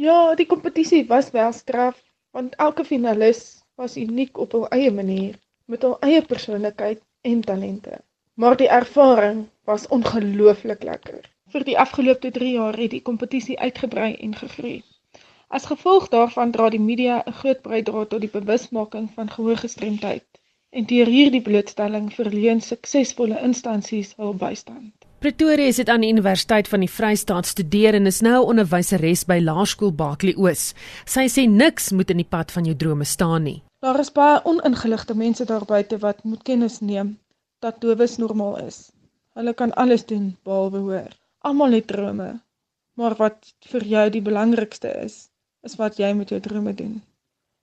Ja, die kompetisie was wel straf, want elke finalis was uniek op hul eie manier, met hul eie persoonlikheid en talente. Maar die ervaring was ongelooflik lekker. Vir die afgelope 3 jaar het die kompetisie uitgebrei en gegroei. As gevolg daarvan dra die media 'n groot bydra tot die bewusmaking van gehoorgestremdheid en deur hierdie blootstelling verleen suksesvolle instansies hul bystand. Pretoria is dit aan die Universiteit van die Vrystaat studeer en is nou 'n onderwyseres by Laerskool Baklie Oos. Sy sê niks moet in die pad van jou drome staan nie. Daar is baie oningeligte mense daar buite wat moet kennis neem dat dowes normaal is. Hulle kan alles doen behalwe hoor. Almal het drome. Maar wat vir jou die belangrikste is, is wat jy met jou drome doen.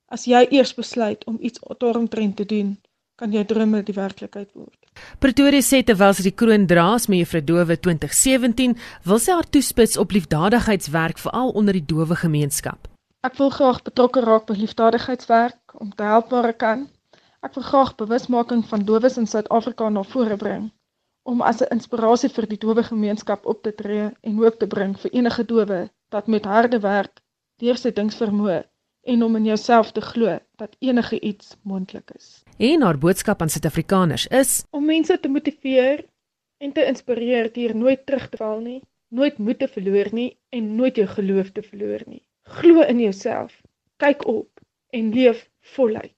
As jy eers besluit om iets daaromtrent te doen, kan jou drome die werklikheid word. Pretoria sê terwyl sy die kroon draas met Juffrou Dowe 2017, wil sy haar toespits op liefdadigheidswerk veral onder die dowe gemeenskap. Ek wil graag betrokke raak by liefdadigheidswerk om te help waar ek kan. Ek wil graag bewusmaking van dowes in Suid-Afrika na vore bring om as 'n inspirasie vir die dowe gemeenskap op te tree en hoop te bring vir enige dowe dat met harde werk, deursettingsvermoë en om in jouself te glo dat enige iets moontlik is. En haar boodskap aan Suid-Afrikaners is om mense te motiveer en te inspireer deur nooit terug te val nie, nooit moed te verloor nie en nooit jou geloof te verloor nie. Glo in jouself, kyk op en leef voluit.